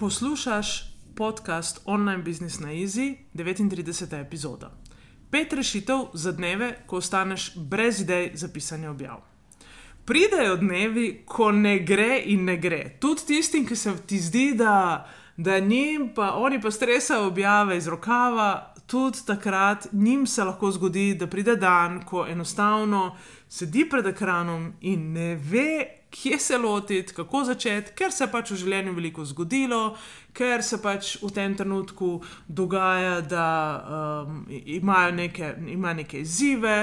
Poslušaš podcast Online Business na Easy, 39. epizoda. Pet rešitev za dneve, ko ostaneš brez idej za pisanje objav. Pridejo dnevi, ko ne gre in ne gre. Tudi tistim, ki se ti zdi, da, da njim pa oni pa stresajo objave iz rokava, tudi takrat njim se lahko zgodi, da pride dan, ko enostavno sedi pred ekranom in ne ve, kje se lotiti, kako začeti, ker se pač v življenju veliko zgodilo, ker se pač v tem trenutku dogaja, da um, imajo neke, ima neke izzive.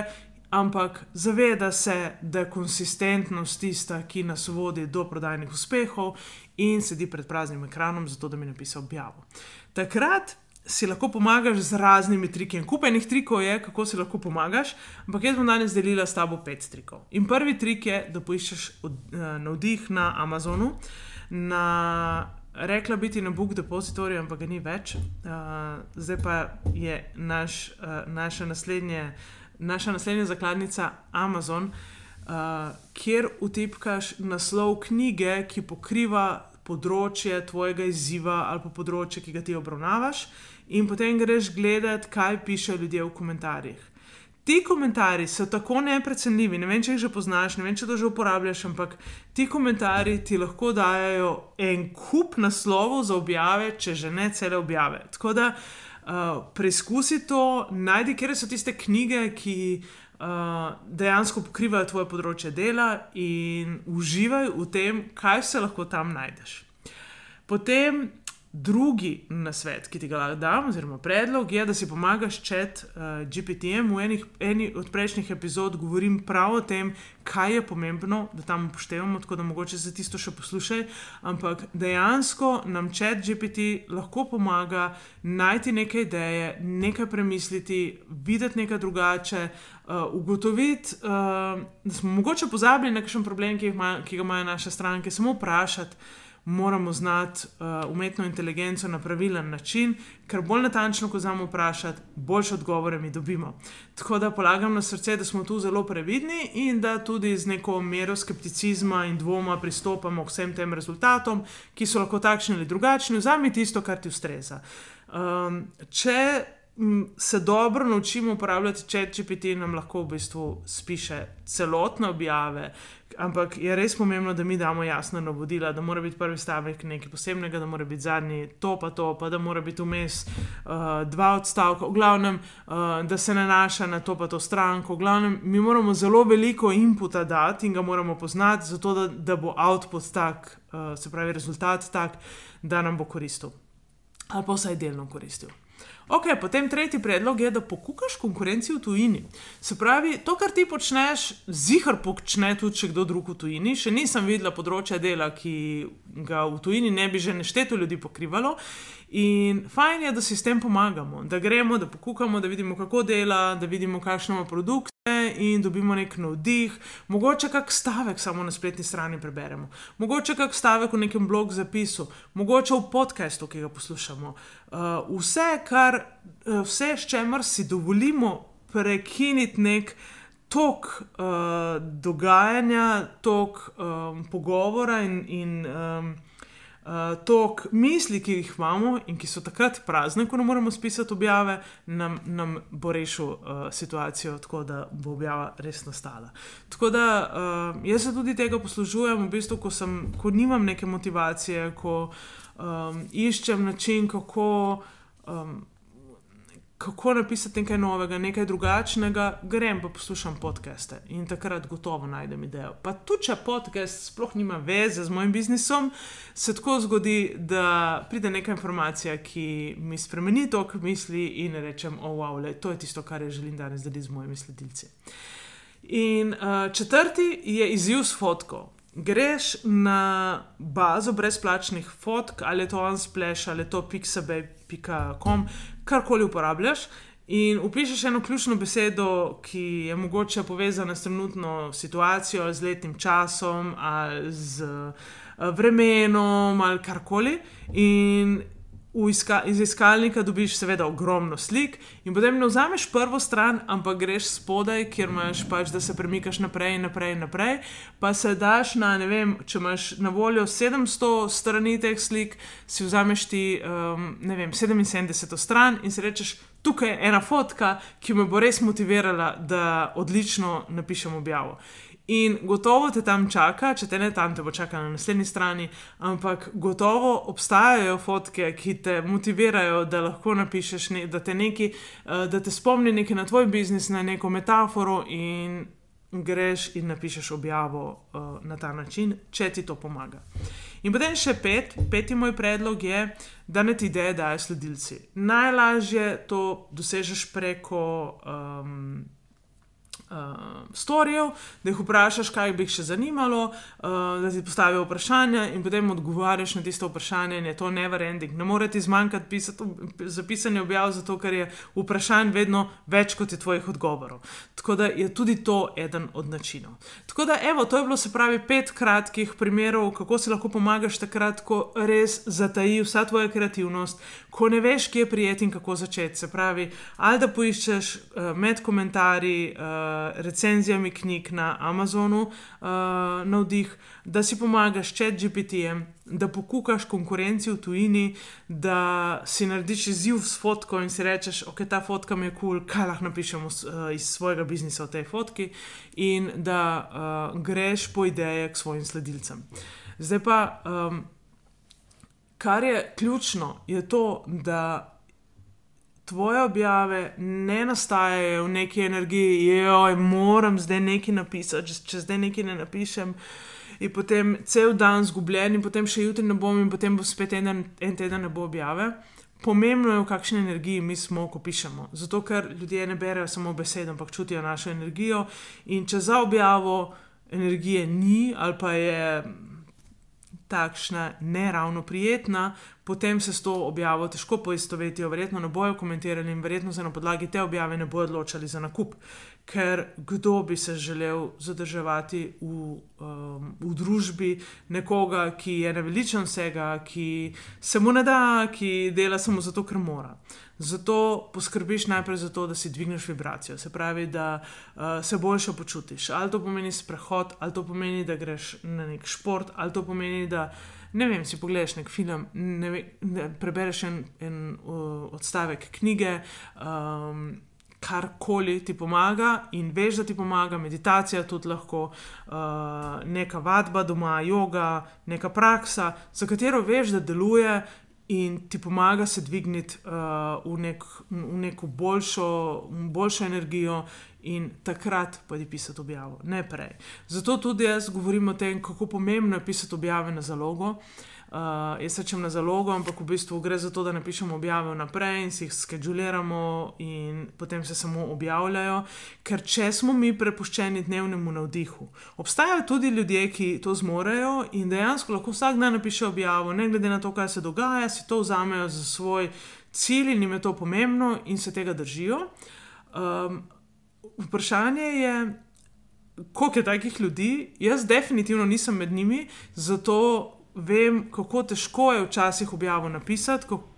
Ampak zaveda se, da je konsistentnost tista, ki nas vodi do prodajnih uspehov, in sedi pred praznim ekranom, zato da mi napiše objavo. Takrat si lahko pomagaš z raznimi triki. Kupenih trikov je, kako si lahko pomagaš, ampak jaz bom danes delila s tabo pet trikov. In prvi trik je, da poiščeš uh, navdih na Amazonu, na rekla biti na Book Depository, ampak ga ni več. Uh, zdaj pa je naš, uh, naša, naslednje, naša naslednja zakladnica Amazon. Uh, kjer utipkaš naslov knjige, ki pokriva področje tvojega izziva ali pa področje, ki ga ti obravnavaš, in potem greš gledat, kaj pišejo ljudje v komentarjih. Ti komentarji so tako neprecenljivi, ne vem, če jih že poznaš, ne vem, če to že uporabljaš, ampak ti komentarji ti lahko dajo en kup naslovov za objave, če že ne cele objave. Tako da uh, preizkusi to, najdi, kje so tiste knjige, ki uh, dejansko pokrivajo tvoje področje dela in uživaj v tem, kaj se lahko tam najdeš. Potem Drugi nasvet, ki ti ga lahko dam, oziroma predlog, je, da si pomagaš čet uh, GPT-jem. V enih, eni od prejšnjih epizod govorim prav o tem, kaj je pomembno, da tam upoštevamo, tako da mogoče se tisto še poslušaj. Ampak dejansko nam čet GPT lahko pomaga najti neke ideje, nekaj premisliti, videti nekaj drugače, uh, ugotoviti, uh, da smo mogoče pozabili na kakšen problem, ki, ima, ki ga imajo naše stranke, samo vprašati moramo znati uh, umetno inteligenco na pravilen način, ker bolj natančno, ko znamo vprašati, boljše odgovore mi dobimo. Tako da polagam na srce, da smo tu zelo previdni in da tudi z neko mero skepticizma in dvoma pristopamo k vsem tem rezultatom, ki so lahko takšni ali drugačni, vzami tisto, kar ti ustreza. Um, če se dobro naučimo uporabljati ChatGPT, nam lahko v bistvu spiše celotne objave. Ampak je res pomembno, da mi damo jasna navodila, da mora biti prvi stavek nekaj posebnega, da mora biti zadnji to, pa to, pa da mora biti vmes uh, dva odstavka, v glavnem, uh, da se nanaša na to, pa to stranko. V glavnem, mi moramo zelo veliko inputa dati in ga moramo poznati, zato da, da bo output tak, uh, se pravi rezultat tak, da nam bo koristil. Ali pa vsaj delno koristil. Ok, potem tretji predlog je, da pokukaš konkurenci v tujini. Se pravi, to, kar ti počneš, zihar počne tudi če kdo drug v tujini. Še nisem videla področja dela, ki ga v tujini ne bi že nešteto ljudi pokrivalo. In fajn je, da si s tem pomagamo, da gremo, da pokukamo, da vidimo, kako dela, da vidimo, kakšno ima produkte in dobimo nek navdih. Mogoče kak stavek samo na spletni strani preberemo, mogoče kak stavek v nekem blog zapisu, mogoče v podkastu, ki ga poslušamo. Uh, vse, kar, uh, vse, s čemer si dovolimo prekiniti nek tok uh, dogajanja, tok um, pogovora in. in um, uh, tok misli, ki jih imamo in ki so takrat prazne, ko ne moremo spisati objave, nam, nam bo rešil uh, situacijo, tako da bo objava res nastala. Tako da uh, jaz se tudi tega poslužujem, v bistvu, ko, sem, ko nimam neke motivacije, ko um, iščem način, kako. Um, kako napisati nekaj novega, nekaj drugačnega, grem pa poslušam podcaste in takrat gotovo najdem idejo. Pa tudi, če podcast sploh nima veze z mojim biznisom, se tako zgodi, da pride neka informacija, ki mi spremeni to, kar misli in rečem, oh, wow, le, to je tisto, kar želim danes deliti z mojimi sledilci. In uh, četrti je izziv s fotko. Greš na bazo brezplačnih fotk, ali je to OnSplash, ali je to pixabay.com, karkoli uporabljaš. In upišeš eno ključno besedo, ki je mogoče povezana s trenutno situacijo, z letnim časom, ali z uh, vremenom, ali karkoli. In iska, iz iskalnika dobiš, seveda, ogromno slik, in potem ne vzameš prvo stran, ampak greš spodaj, kjer imaš pač, da se premikaš naprej in naprej in naprej. Pa se daš na, ne vem, če imaš na voljo 700 strani teh slik, si vzameš ti, um, ne vem, 77 stran in si rečeš. Tukaj je ena fotka, ki me bo res motivirala, da odlično napišem objavo. In gotovo te tam čaka, če te ne tam, te bo čakala na naslednji strani, ampak gotovo obstajajo fotke, ki te motivirajo, da lahko napišeš, ne, da te neki, uh, da te spomni nekaj na tvoj biznis, na neko metaforo in greš in napišeš objavo uh, na ta način, če ti to pomaga. In potem še pet, peti moj predlog je, da ne ti ideje dajo sledilci. Najlažje to dosežeš preko. Um, uh, storijev, da jih vprašaš, kaj bi jih še zanimalo, uh, da ti postavijo vprašanja in potem odgovarjaš na tiste vprašanja. Je to never ending. Ne more ti zmanjkati pisati, zapisanje objav, zato ker je vprašanj vedno več kot je tvojih odgovorov. Tako da je tudi to eden od načinov. Tako da, evo, to je bilo se pravi pet kratkih primerov, kako si lahko pomagaš takrat, ko res zataji vsa tvoja kreativnost, ko ne veš, kje prijeti in kako začeti. Se pravi, ali da poiščeš uh, med komentarji. Uh, recenzijami knjig na Amazonu uh, navdih, da si pomagaš čet GPT-jem, da pokukaš konkurenci v tujini, da si narediš izziv s fotko in si rečeš, ok, ta fotka mi je kul, cool, kaj lahko napišem uh, iz svojega biznisa v tej fotki, in da uh, greš po ideje k svojim sledilcem. Zdaj pa, um, kar je ključno, je to, da tvoje objave ne nastajajo v neki energiji, joj, moram zdaj nekaj napisati, če zdaj nekaj ne napišem. In potem cel dan zgubljen, in potem še jutri ne bom, in potem bo spet en, en teden ne bo objave. Pomembno je, v kakšni energiji mi smo, ko pišemo. Zato, ker ljudje ne berejo samo besede, ampak čutijo našo energijo. In če za objavo energije ni, ali pa je takšna neravno prijetna, potem se s to objavo težko poistovetijo, verjetno ne bojo komentirali in verjetno se na podlagi te objave ne bojo odločali za nakup. Ker kdo bi se želel zadrževati v, um, v družbi nekoga, ki je neveličen vsega, ki se mu ne da, ki dela samo zato, ker mora. Zato poskrbiš najprej za to, da si dvigneš vibracijo, se pravi, da uh, se boljše počutiš. Ali to pomeni sprehod, ali to pomeni, da greš na nek šport, ali to pomeni, da ne vem, si pogledaš nek film, ne ve, ne, prebereš en, en uh, odstavek knjige. Um, Karkoli ti pomaga, in veš, da ti pomaga, meditacija tudi lahko, uh, neka vadba doma, yoga, neka praksa, za katero veš, da deluje in ti pomaga se dvigniti uh, v, nek, v neko boljšo, boljšo energijo, in takrat pa ti pisati objavo, ne prej. Zato tudi jaz govorim o tem, kako pomembno je pisati objave na zalogo. Uh, Uh, jaz rečem na zalogo, ampak v bistvu gre za to, da napišemo objave vnaprej in si jih skeduliramo, in potem se samo objavljajo. Ker če smo mi prepuščeni dnevnemu navdihu, obstajajo tudi ljudje, ki to zmorejo in dejansko lahko vsak dan napišejo objavo, ne glede na to, kaj se dogaja, si to vzamejo za svoj cilj in jim je to pomembno in se tega držijo. Um, vprašanje je. Koliko je takih ljudi? Jaz definitivno nisem med njimi, zato vem, kako težko je včasih objavo napisati, kako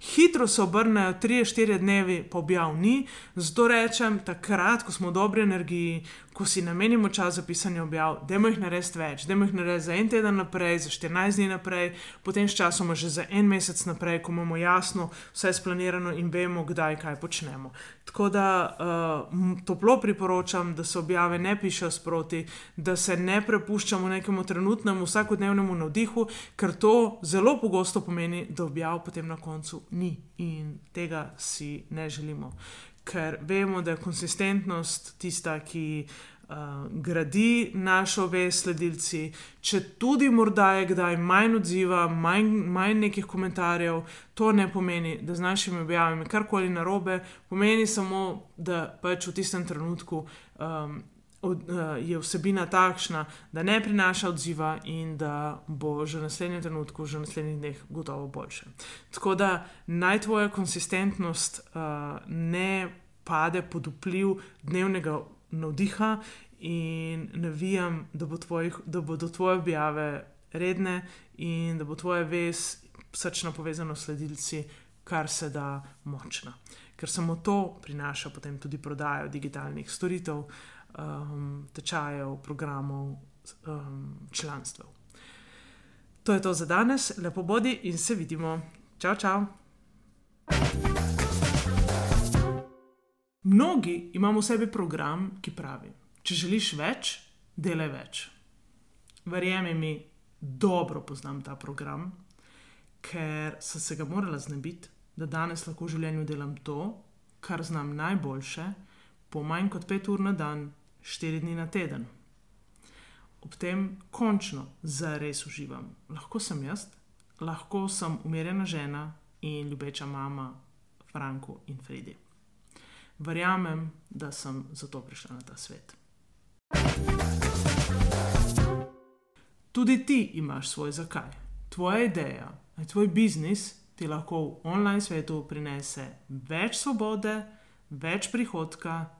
hitro se obrnejo 3-4 dnevi po objavni. Zato rečem, takrat, ko smo v dobri energiji, ko si namenimo čas za pisanje objav, da jih naredimo več, da jih naredimo za en teden naprej, za 14 dni naprej, potem s časom že za en mesec naprej, ko imamo jasno vse splanirano in vemo, kdaj kaj počnemo. Tako da uh, toplo priporočam, da se objave ne pišejo sproti, da se ne prepuščamo nekemu trenutnemu, vsakodnevnemu navdihu, ker to zelo pogosto pomeni, da objav potem potem na koncu ni in tega si ne želimo. Ker vemo, da je konsistentnost tista, ki uh, gradi našo vest, sledilci. Če tudi morda je kdaj manj odziva, manj, manj nekih komentarjev, to ne pomeni, da z našimi objavami karkoli narobe, pomeni samo, da pač v tistem trenutku. Um, od, uh, je vsebina takšna, da ne prinaša odziva in da bo že v naslednjem trenutku, že v naslednjih dneh, gotovo boljše. Tako da naj tvoja konsistentnost uh, ne pade pod vpliv dnevnega navdiha in navijam, da, bo tvojih, da bodo tvoje objave redne in da bo tvoja vez srčno povezana s sledilci. Kar se da močna, ker samo to prinaša potem tudi prodajo digitalnih storitev, uh, um, tečajev, programov, um, članstv. To je to za danes, lepo bodi in se vidimo. Čau, čau. Mnogi imamo v sebi program, ki pravi: Če želiš več, delaj več. Verjemi mi, dobro poznam ta program, ker sem se ga morala znebiti, da danes lahko v življenju delam to, kar znam najboljše, po manj kot pet ur na dan, štiri dni na teden. Ob tem končno zares uživam. Lahko sem jaz, lahko sem umirjena žena in ljubeča mama Franku in Fredi. Verjamem, da sem zato prišla na ta svet. Tudi ti imaš svoj zakaj. Tvoja ideja, tvoj biznis ti lahko v online svetu prinese več svobode, več prihodka